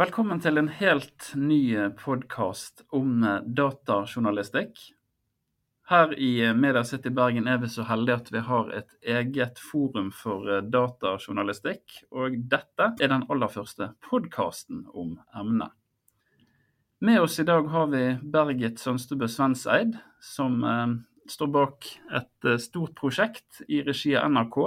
Velkommen til en helt ny podkast om datajournalistikk. Her i Media City Bergen er vi så heldige at vi har et eget forum for datajournalistikk. Og dette er den aller første podkasten om emnet. Med oss i dag har vi Bergit Sønstebø Svenseid, som eh, står bak et eh, stort prosjekt i regi av NRK.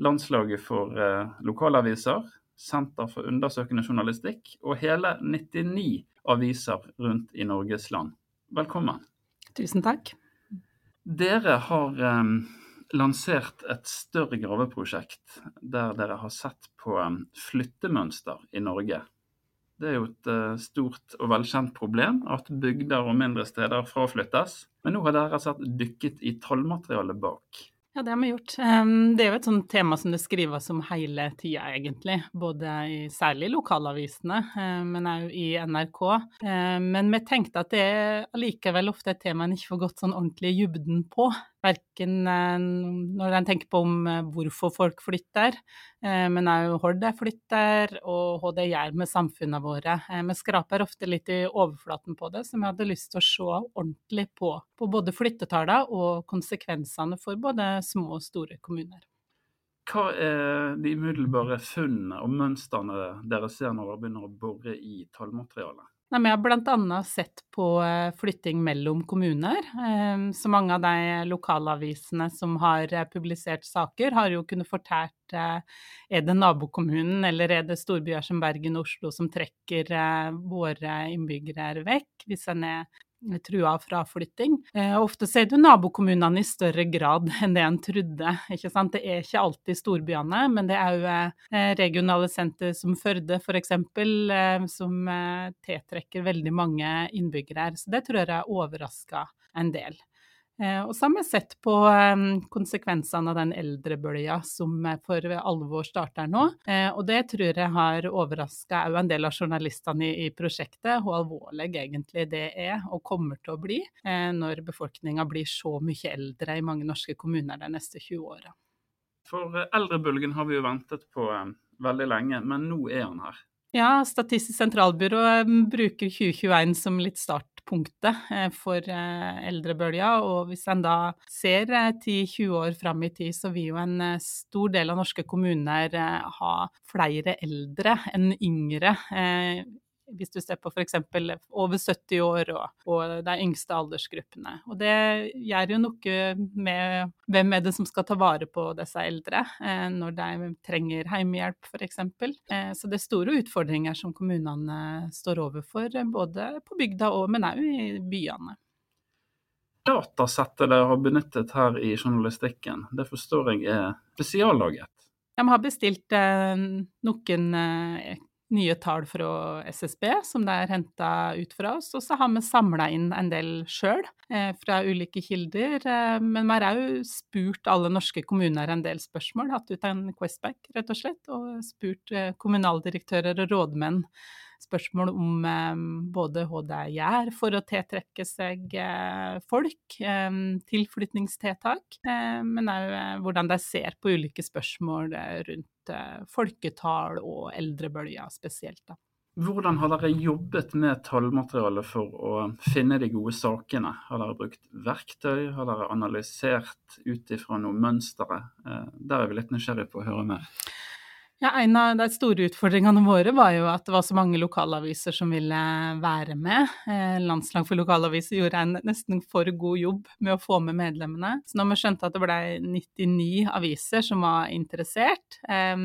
Landslaget for eh, lokalaviser, Senter for undersøkende journalistikk og hele 99 aviser rundt i Norges land. Velkommen. Tusen takk. Dere har eh, lansert et større graveprosjekt der dere har sett på eh, flyttemønster i Norge. Det er jo et uh, stort og velkjent problem at bygder og mindre steder fraflyttes. Men nå har dere sett dykket i tallmaterialet bak. Ja, det har vi gjort. Det er jo et sånt tema som det skrives om hele tida, egentlig. Både i særlig lokalavisene, eh, men òg i NRK. Men vi tenkte at det er allikevel ofte et tema en ikke får gått sånn ordentlig i dybden på. Verken eh, når en tenker på om eh, hvorfor folk flytter, eh, men òg hvor de flytter, og hva det gjør med samfunnene våre. Vi skraper ofte litt i overflaten på det, så vi hadde lyst til å se ordentlig på. På både flyttetallene og konsekvensene for både små og store kommuner. Hva er de umiddelbare funnene og mønstrene dere ser når dere begynner å bore i tallmaterialet? Nei, men jeg har bl.a. sett på eh, flytting mellom kommuner. Ehm, så mange av de lokalavisene som har eh, publisert saker, har jo kunnet fortalt eh, er det nabokommunen eller er det storbyer som Bergen og Oslo som trekker våre innbyggere vekk, hvis en er trua av fraflytting. Eh, ofte ser du nabokommunene i større grad enn det en trodde. Det er ikke alltid storbyene, men det er jo eh, regionale senter som Førde f.eks., eh, som tiltrekker veldig mange innbyggere. Så det tror jeg overraska en del. Eh, og så har vi sett på ehm, konsekvensene av den eldrebølga som for alvor starter nå. Eh, og det tror jeg har overraska òg en del av journalistene i, prosjektet, hvor alvorlig egentlig det er og kommer til å bli eh, når befolkninga blir så mye eldre i mange norske kommuner de neste 20 åra. For eldrebølgen har vi jo ventet på veldig lenge, men nå er han her. Ja, Statistisk sentralbyrå bruker 2021 som litt start startpunktet eh, for eh, eldrebølga. Og hvis en da ser 10-20 eh, år fram i tid, så vil jo en stor del av norske kommuner ha flere eldre enn yngre hvis du ser på f.eks. over 70 år og, og, de yngste aldersgruppene. Og det gjør jo noe med hvem er det som skal ta vare på disse eldre eh, når de trenger hjemmehjelp f.eks. Eh, så det er store utfordringer som kommunene står overfor, både på bygda og men òg i byene. Datasettet dere har benyttet her i journalistikken, det forstår jeg er spesiallaget? De har bestilt eh, noen eh, nye tall fra SSB som det er henta ut fra oss. Og så har vi samla inn en del sjøl eh, fra ulike kilder. Eh, men vi har òg spurt alle norske kommuner en del spørsmål. Hatt ut en Questback, rett og slett. Og spurt eh, kommunaldirektører og rådmenn spørsmål om eh, både hva de gjør for å tiltrekke seg eh, folk, eh, tilflytningstiltak, men òg hvordan de ser på ulike spørsmål rundt folketall og eldrebølger spesielt. Da. Hvordan har dere jobbet med tallmaterialet for å finne de gode sakene? Har dere brukt verktøy, har dere analysert ut ifra noen mønstre? Der er vi litt nysgjerrig på å høre mer. Ja, En av de store utfordringene våre var jo at det var så mange lokalaviser som ville være med. Eh, Landslag for lokalaviser gjorde en nesten for god jobb med å få med medlemmene. Så når vi skjønte at det ble 99 aviser som var interessert, eh,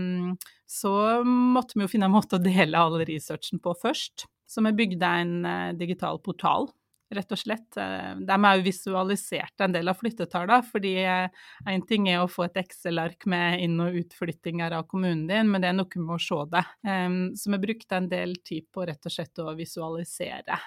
så måtte vi jo finne en måte å dele all researchen på først. Så vi bygde en eh, digital portal rett og slett. Eh, de har jo visualisert en del av flyttetallene, fordi én eh, ting er å få et Excel-ark med inn- og utflyttinger av kommunen din, men det er noe med å se det. Så vi brukte en del tid på rett og slett å visualisere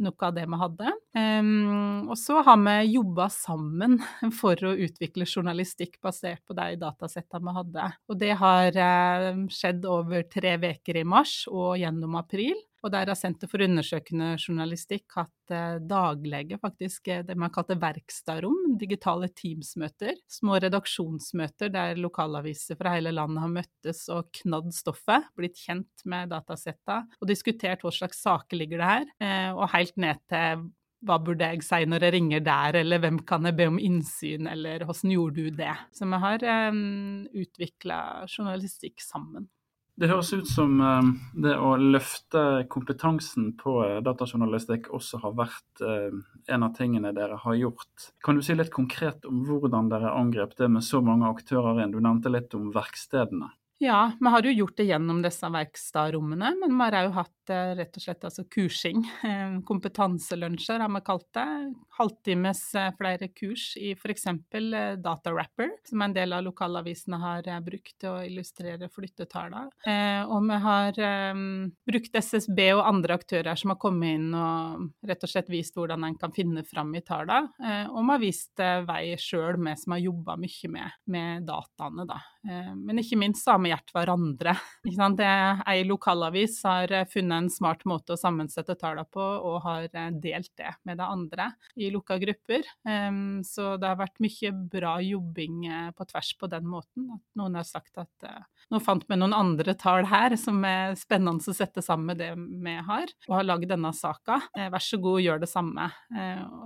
noe av det vi hadde. Um, og så har vi jobba sammen for å utvikle journalistikk basert på de datasettene vi hadde. Og det har uh, skjedd over tre uker i mars og gjennom april. Og der har Senter for undersøkende journalistikk hatt eh, daglege, faktisk, eh, det man kalte verkstadrom, digitale Teams-møter. Små redaksjonsmøter der lokalaviser fra hele landet har møttes og knadd stoffet, blitt kjent med datasetta og diskutert hva slags saker ligger det her, eh, og helt ned til hva burde jeg si når jeg ringer der, eller hvem kan jeg be om innsyn, eller hvordan gjorde du det? Så vi har um, utvikla journalistikk sammen. Det høres ut som um, det å løfte kompetansen på uh, datajournalistikk også har vært uh, en av tingene dere har gjort. Kan du si litt konkret om hvordan dere angrep det med så mange aktører inn? Du nevnte litt om verkstedene. Ja, vi har jo gjort det gjennom disse verkstadrommene, men vi har òg hatt eh, rett og slett altså kursing. Eh, kompetanselunsjer har vi kalt det. Halvtimes eh, flere kurs i f.eks. datarapper, som en del av lokalavisene har brukt til å illustrere flyttetallene. Og vi har brukt SSB og andre aktører som har kommet inn og rett og slett vist hvordan en kan finne fram i tallene. Og vi har vist vei sjøl, vi som har jobba mye med, med dataene, da. Men ikke minst har vi hjulpet hverandre. Ei lokalavis har eh, funnet en smart måte å sammensette tallene på, og har eh, delt det med de andre i lukka grupper. Så det har vært mye bra jobbing eh, på tvers på den måten. Noen har sagt at nå fant vi noen andre tall her som er spennende å sette sammen med det vi har, og har lagd denne saka. Vær så god, gjør det samme.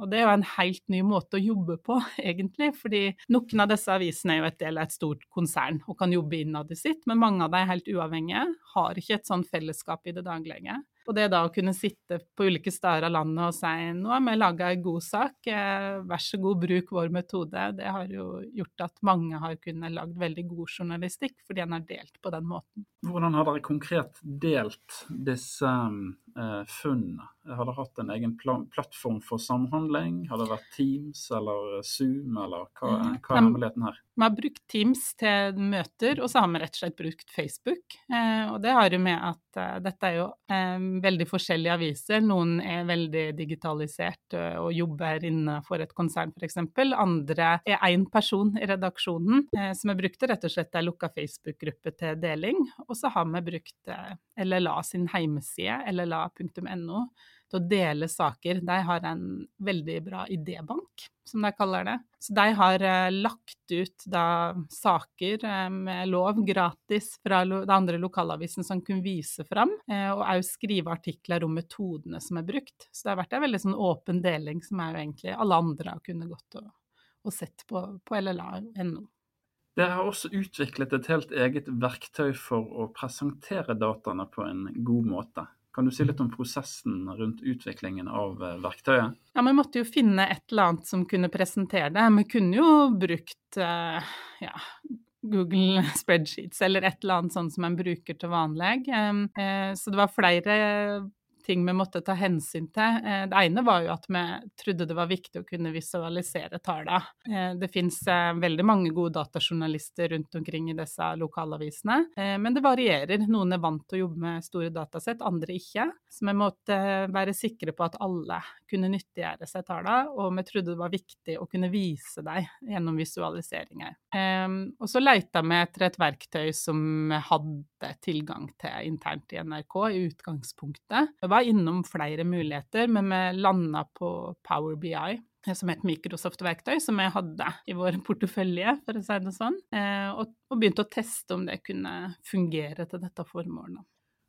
Og det er jo en helt ny måte å jobbe på, egentlig. fordi noen av disse avisene er jo et del av et stort konsern og kan jobbe innad i sitt sitt, men mange av dem er helt uavhengige, har ikke et sånn fellesskap i det daglige. Og det da å kunne sitte på ulike steder av landet og si nå har vi laga en god sak, eh, vær så god, bruk vår metode, det har jo gjort at mange har kunnet lagd veldig god journalistikk fordi en har delt på den måten. Hvordan har dere konkret delt disse eh, funnene? Har det hatt en egen plattform for samhandling? Har det vært Teams eller Zoom, eller hva, mm. hva er hemmeligheten her? Vi har brukt Teams til møter, og så har vi rett og slett brukt Facebook. Eh, og det har jo med at eh, dette er jo eh, veldig forskjellige aviser. Noen er veldig digitalisert eh, og jobber innenfor et konsern f.eks. Andre er én person i redaksjonen. Eh, så vi brukte rett og slett ei lukka Facebook-gruppe til deling. Og så har vi brukt eh, LLA sin hjemmeside, lla.no til å dele saker. De har en veldig bra idébank, som de kaller det. Så de har eh, lagt ut da saker eh, med lov gratis fra de andre lokalavisene som kunne vise fram, eh, og òg skrive artikler om metodene som er brukt. Så det har vært en veldig sånn åpen deling som er jo egentlig alle andre har kunnet gått og, og sett på, på LLA.no. Dere har også utviklet et helt eget verktøy for å presentere dataene på en god måte. Kan du si litt om prosessen rundt utviklingen av eh, verktøyet? Ja, Vi måtte jo finne et eller annet som kunne presentere det. Vi kunne jo brukt uh, ja, Google spreadsheets eller et eller annet sånt som en bruker til vanlig. Uh, så det var flere ting vi måtte ta hensyn til. Eh, det ene var jo at vi trodde det var viktig å kunne visualisere tallene. Eh, det finnes eh, veldig mange gode datajournalister rundt omkring i disse lokalavisene, men det varierer. Noen er vant til å jobbe med store datasett, andre ikke. Så vi måtte være sikre på at alle kunne nyttiggjøre seg tallene, og vi trodde det var viktig å kunne vise dem gjennom visualiseringer. Og så leita vi etter et verktøy som vi hadde tilgang til internt i NRK i utgangspunktet. Det var innom flere muligheter, men vi landa på Power BI som et Microsoft-verktøy som jeg hadde i vår portefølje, for å si det sånn, eh, og, begynte å teste om det kunne fungere til dette formålet.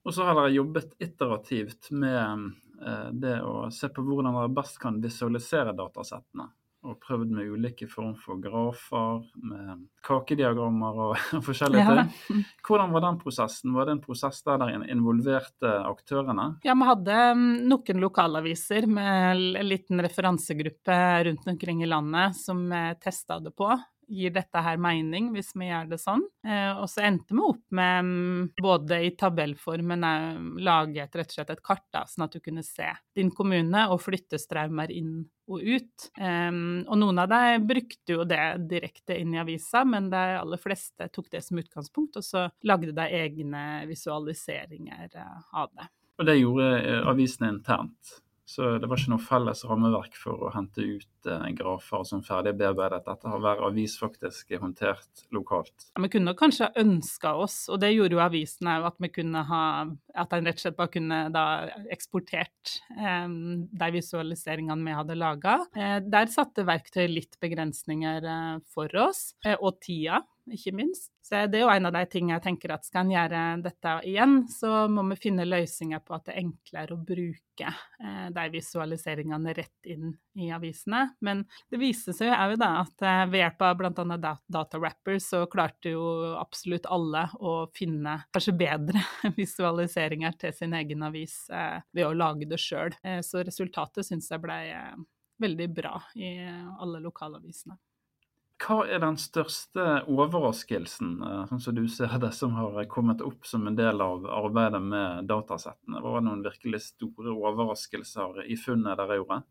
Og så har dere jobbet iterativt med eh, det å se på hvordan dere best kan visualisere datasettene og prøvd med ulike former for grafer, med kakediagrammer og forskjellige ja. ting. Hvordan var den prosessen? Var det en prosess der dere involverte aktørene? Ja, vi hadde mm, noen lokalaviser med en liten referansegruppe rundt omkring i landet som testa det på gir dette her mening hvis vi gjør det sånn? Eh, og så endte vi opp med, mm, både i tabellform, men òg lage et, rett og slett et kart, da, sånn at du kunne se din kommune og flyttestraumer inn og ut. Og noen av dem brukte jo det direkte inn i avisa, men de aller fleste tok det som utgangspunkt, og så lagde de egne visualiseringer uh, av det. Og det gjorde avisene internt? Så det var ikke noe felles rammeverk for å hente ut eh, grafer som ferdig bearbeidet. Dette har hver avis faktisk håndtert lokalt. Ja, vi kunne kanskje ønska oss, og det gjorde jo avisene, at vi kunne ha At en rett og slett bare kunne da eksportert eh, de visualiseringene vi hadde laga. Eh, der satte verktøy litt begrensninger eh, for oss, eh, og tida ikke minst. Så det er jo en av de tingene jeg tenker at skal en gjøre dette igjen, så må vi finne løsninger på at det er enklere å bruke eh, de visualiseringene rett inn i avisene. Men det viser seg jo da at eh, ved hjelp av bl.a. datarappers så klarte jo absolutt alle å finne kanskje bedre visualiseringer til sin egen avis eh, ved å lage det sjøl. Så resultatet syns jeg ble veldig bra i alle lokalavisene. Hva er den største overraskelsen, eh, sånn som du ser det, som har kommet opp som en del av arbeidet med datasettene? Hva det noen virkelig store overraskelser i funnet dere gjorde?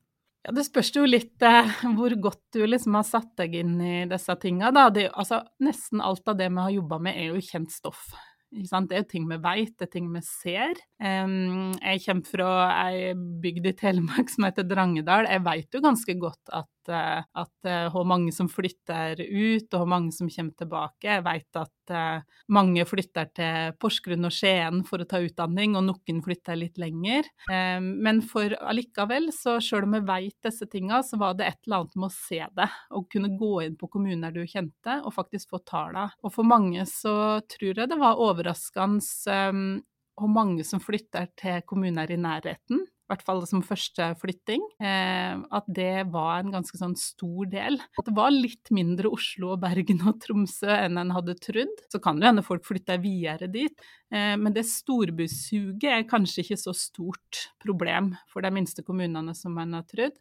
Ja, Det spørs jo litt eh, hvor godt du liksom har satt deg inn i disse tinga. Altså, nesten alt av det vi har jobba med, er jo kjent stoff. Det er ting vi vet, det er ting vi ser. jeg kommer fra ei bygd i Telemark som heter Drangedal. Jeg vet jo ganske godt at, uh, at hvor mange som flytter ut, og hvor mange som kommer tilbake. Jeg vet at uh, mange flytter til Porsgrunn og Skien for å ta utdanning, og noen flytter litt lenger. men for allikevel, så selv om vi vet disse tinga, så var det et eller annet med å se det, og kunne gå inn på kommuner du kjente, og faktisk få tala. Og for mange så tror jeg det var over overraskende um, hvor mange som flytter til kommuner i nærheten. I hvert fall som første flytting. Eh, at det var en ganske sånn stor del. At det var litt mindre Oslo og Bergen og Tromsø enn en hadde trodd. Så kan det hende folk flytter videre dit. Eh, men det storbysuget er kanskje ikke så stort problem for de minste kommunene som en har trodd.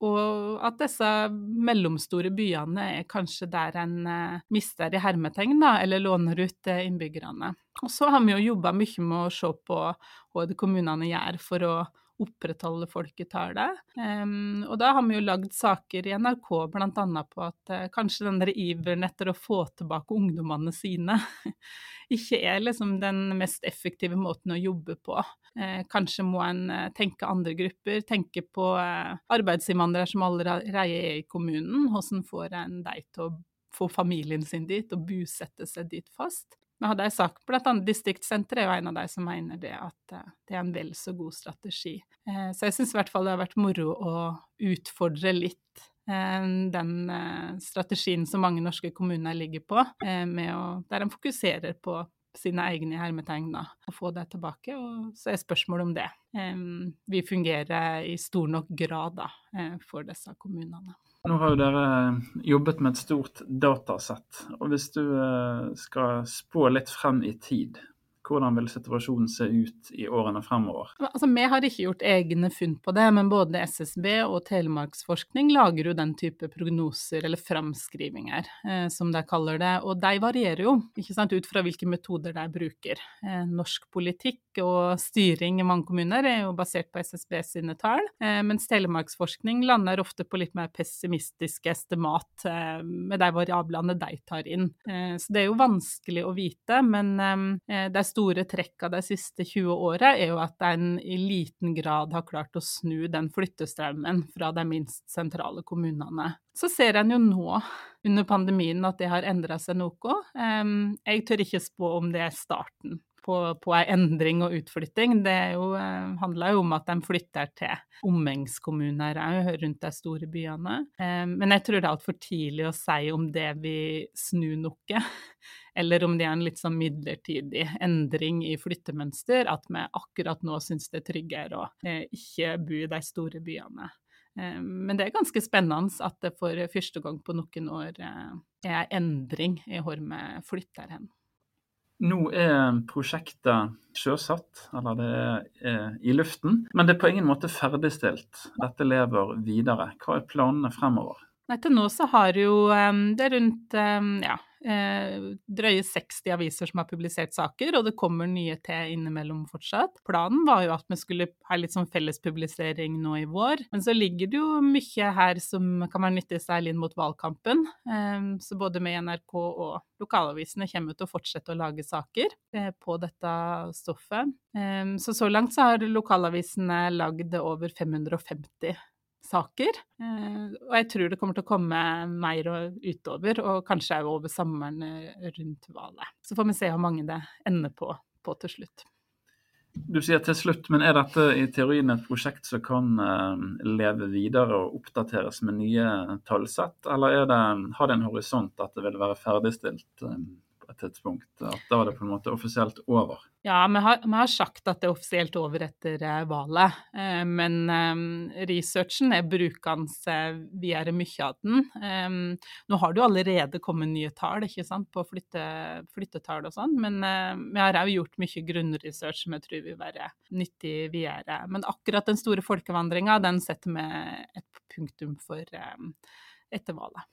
Og at disse mellomstore byene er kanskje der en eh, mister i hermetegn, da, eller låner ut eh, innbyggerne. Og så har vi jo jobba mye med å se på hva det kommunene gjør for å opprettholde folketallet. Um, og da har vi jo lagd saker i NRK bl.a. på at uh, kanskje den iveren etter å få tilbake ungdommene sine ikke er liksom den mest effektive måten å jobbe på. Eh, kanskje må en uh, tenke andre grupper, tenke på arbeidsinnvandrere som allerede er i kommunen. Hvordan får en de til å få familien sin dit og bosette seg dit fast? Vi hadde en sak, annet Distriktssenteret er jo en av de som mener det at eh, det er en vel så god strategi. Eh, så jeg syns i hvert fall det har vært moro å utfordre litt eh, den strategien som mange norske kommuner ligger på, å, der de fokuserer på sine egne hermetegn da, og få det tilbake. Og så er spørsmålet om det. Vi fungerer i stor nok grad da, for disse kommunene. Nå har jo dere jobbet med et stort datasett. og Hvis du eh, skal spå litt frem i tid, hvordan vil situasjonen se ut i årene fremover? Altså, vi har ikke gjort egne funn på det, men både SSB og Telemarksforskning lager jo den type prognoser, eller framskrivinger, eh, som de kaller det. Og de varierer jo, ikke sant, ut fra hvilke metoder de bruker. Eh, norsk politikk og styring i mange kommuner er jo basert på SSB sine tall, eh, mens Telemarksforskning lander ofte på litt mer pessimistiske estimat eh, med de variablene de tar inn. Eh, så det er jo vanskelig å vite, men eh, det er store trekka de siste 20 åra, er jo at en i liten grad har klart å snu den flyttestrømmen fra de minst sentrale kommunene. Så ser en jo nå, under pandemien, at det har endra seg noe. Jeg tør ikke spå om det er starten på, på ei endring og utflytting. Det jo, handla handler jo om at de flytter til omegnskommuner òg, rundt de store byene. Men jeg tror det er altfor tidlig å si om det vil snu noe eller om det er en litt sånn midlertidig endring i flyttemønster, at vi akkurat nå syns det er tryggere å eh, ikke bo i de store byene. Eh, men det er ganske spennende at det for første gang på noen år eh, er endring i hvor vi flytter hen. Nå er prosjektet sjøsatt, eller det er i luften, men det er på ingen måte ferdigstilt. Dette lever videre. Hva er planene fremover? Nei, til nå så har jo um, det rundt um, ja, Eh, drøye 60 aviser som har publisert saker, og det kommer nye til innimellom fortsatt. Planen var jo at vi skulle ha litt sånn fellespublisering nå i vår, men så ligger det jo mye her som kan være nyttig særlig inn mot valgkampen. Eh, så både med NRK og lokalavisene kommer til å fortsette å lage saker eh, på dette stoffet. Eh, så så langt så har lokalavisene lagd over 550 saker. Eh, og jeg tror det kommer til å komme mer utover, og kanskje òg over sommeren eh, rundt valget. Så får vi se hvor mange det ender på, på til slutt. Du sier til slutt, men er dette i teorien et prosjekt som kan eh, leve videre og oppdateres med nye tallsett, eller det, har det en horisont at det vil være ferdigstilt et tidspunkt. At da er det på en måte offisielt over. Ja, vi har, vi har sagt at det er offisielt over etter eh, valget. Eh, men eh, researchen er brukende videre mye av den. Nå har det jo allerede kommet nye tall ikke sant, på flytte, flyttetall og sånn, men vi har òg gjort mye grunnresearch som jeg tror vil være nyttig videre. Men akkurat den store folkevandringa, den setter vi et punktum for etter valget.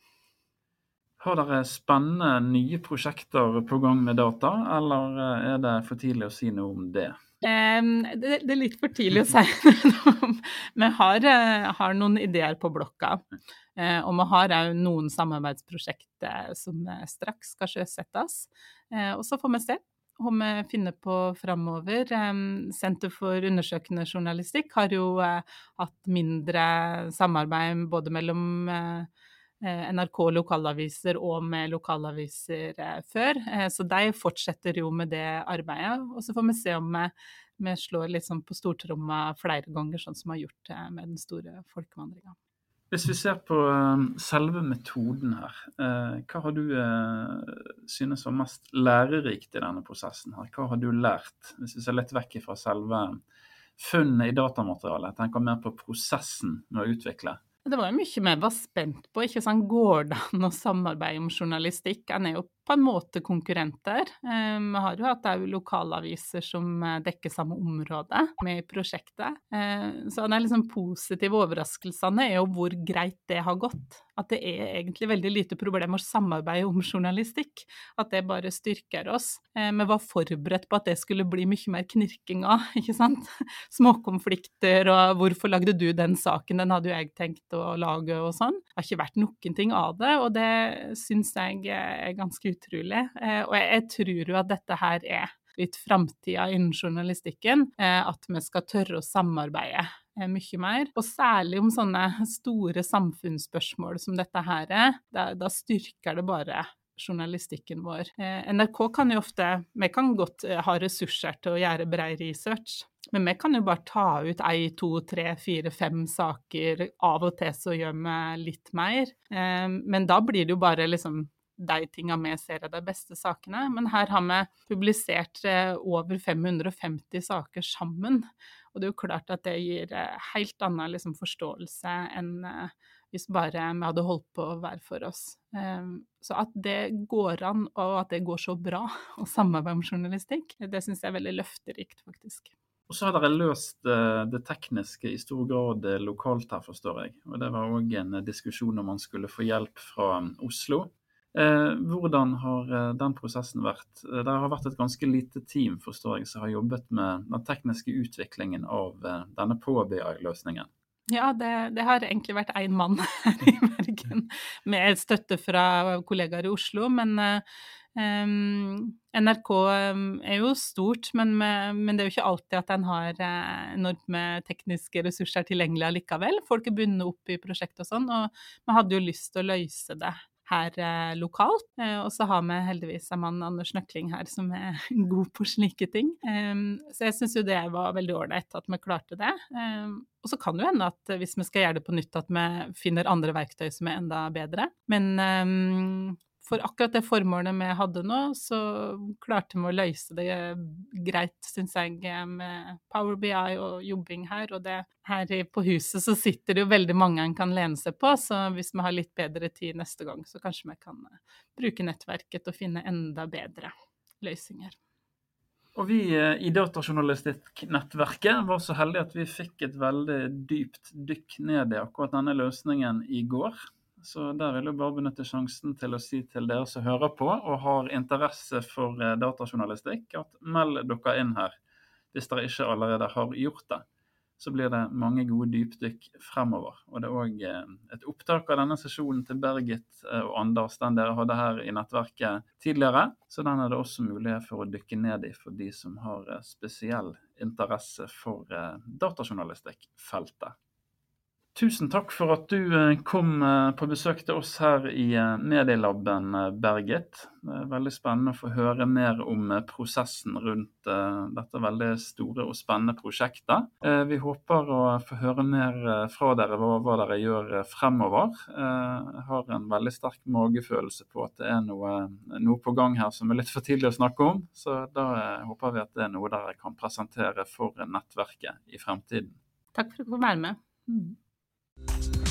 Har dere spennende nye prosjekter på gang med data, eller eh, er det for tidlig å si noe om det? Um, det, det, er litt for tidlig å si noe om. Vi har, uh, har, noen ideer på blokka. Uh, og vi har òg noen samarbeidsprosjekter som straks skal sjøsettes. Og så får vi se hva vi finner på framover. Senter for undersøkende journalistikk har jo hatt mindre samarbeid både mellom Eh, NRK lokalaviser og med lokalaviser eh, før. Eh, så de fortsetter jo med det arbeidet. Og så får vi se om vi, slår sånn på stortromma flere ganger, sånn som vi har gjort med den store folkevandringa. Hvis vi ser på selve metoden her, hva har du synes var mest lærerikt i denne prosessen? her? Hva har du lært, hvis vi ser litt vekk fra selve funnet i datamaterialet? Jeg tenker mer på prosessen med å utvikle. Det var jo mye vi var spent på. ikke sant? Går det an å samarbeide om journalistikk? En er jo på en måte konkurrenter. Eh, vi har jo hatt òg lokalaviser som eh, dekker samme område med i prosjektet. Eh, så de liksom positive overraskelsene er jo hvor greit det har gått. At det er egentlig veldig lite problem å samarbeide om journalistikk. At det bare styrker oss. Vi var forberedt på at det skulle bli mye mer knirking av, ikke sant. Småkonflikter og 'hvorfor lagde du den saken', den hadde jo jeg tenkt å lage og sånn. Det har ikke vært noen ting av det, og det syns jeg er ganske utrolig. Eh, og jeg, tror jo at dette her er litt framtida innen journalistikken. Eh, at vi skal tørre å samarbeide eh, mye mer. Og særlig om sånne store samfunnsspørsmål som dette her er. Da, da styrker det bare journalistikken vår. NRK kan jo ofte Vi kan godt ha ressurser til å gjøre bred research. Men vi kan jo bare ta ut ei, to, tre, fire, fem saker. Av og til så gjør vi litt mer. Men da blir det jo bare liksom de tinga vi ser er de beste sakene. Men her har vi publisert eh, over 550 saker sammen. Og det er jo klart at det gir eh, helt annen liksom, forståelse enn eh, hvis bare vi hadde holdt på hver for oss. Ehm, så at det går an, og at det går så bra å samarbeide om journalistikk, det syns jeg er veldig løfterikt, faktisk. Og så har dere løst det tekniske i stor grad lokalt her, forstår jeg. Og det var òg en diskusjon om man skulle få hjelp fra Oslo. Eh, hvordan har eh, den prosessen vært? Eh, det har vært et ganske lite team forstår jeg, som har jobbet med den tekniske utviklingen av denne PåBI-løsningen. Ja, det, det, har egentlig vært én mann her i Bergen, med støtte fra kollegaer i Oslo. Men um, NRK er jo stort, men, men, det er jo ikke alltid at en har enorme tekniske ressurser tilgjengelig allikevel. Folk er bundet opp i prosjekt og sånn, og vi hadde jo lyst til å løse det her eh, lokalt. Eh, og så har vi heldigvis en mann, Anders Nøkling, her som er god på slike ting. Eh, så jeg syns jo det var veldig ålreit at vi klarte det. Ehm, og så kan det jo hende at hvis vi skal gjøre det på nytt, at vi finner andre verktøy som er enda bedre. Men ehm, for akkurat det formålet vi hadde nå, så klarte vi å løse det greit, syns jeg, med Power BI og jobbing her. Og det, her på huset så sitter det jo veldig mange en kan lene seg på, så hvis vi har litt bedre tid neste gang, så kanskje vi kan eh, bruke nettverket og finne enda bedre løsninger. Og vi eh, i Datajournalistikknettverket var så heldige at vi fikk et veldig dypt dykk ned i akkurat denne løsningen i går. Så der vil jeg bare benytte sjansen til å si til dere som hører på og har interesse for datajournalistikk, at meld dere inn her hvis dere ikke allerede har gjort det så blir det mange gode dypdykk fremover. Og det er òg eh, et opptak av denne sesjonen til Bergit eh, og Anders, den dere hadde her i nettverket tidligere. Så den er det også mulighet for å dykke ned i for de som har eh, spesiell interesse for datajournalistikkfeltet. Tusen takk for at du eh, kom eh, på besøk til oss her i eh, Medielaben, Bergit. Det er veldig spennende å få høre mer om prosessen rundt dette veldig store og spennende prosjektet. Vi håper å få høre mer fra dere hva, dere gjør fremover. Jeg har en veldig sterk magefølelse på at det er noe, noe på gang her som er litt for tidlig å snakke om. Så da håper vi at det er noe dere kan presentere for nettverket i fremtiden. Takk for at du fikk være med. Thank you.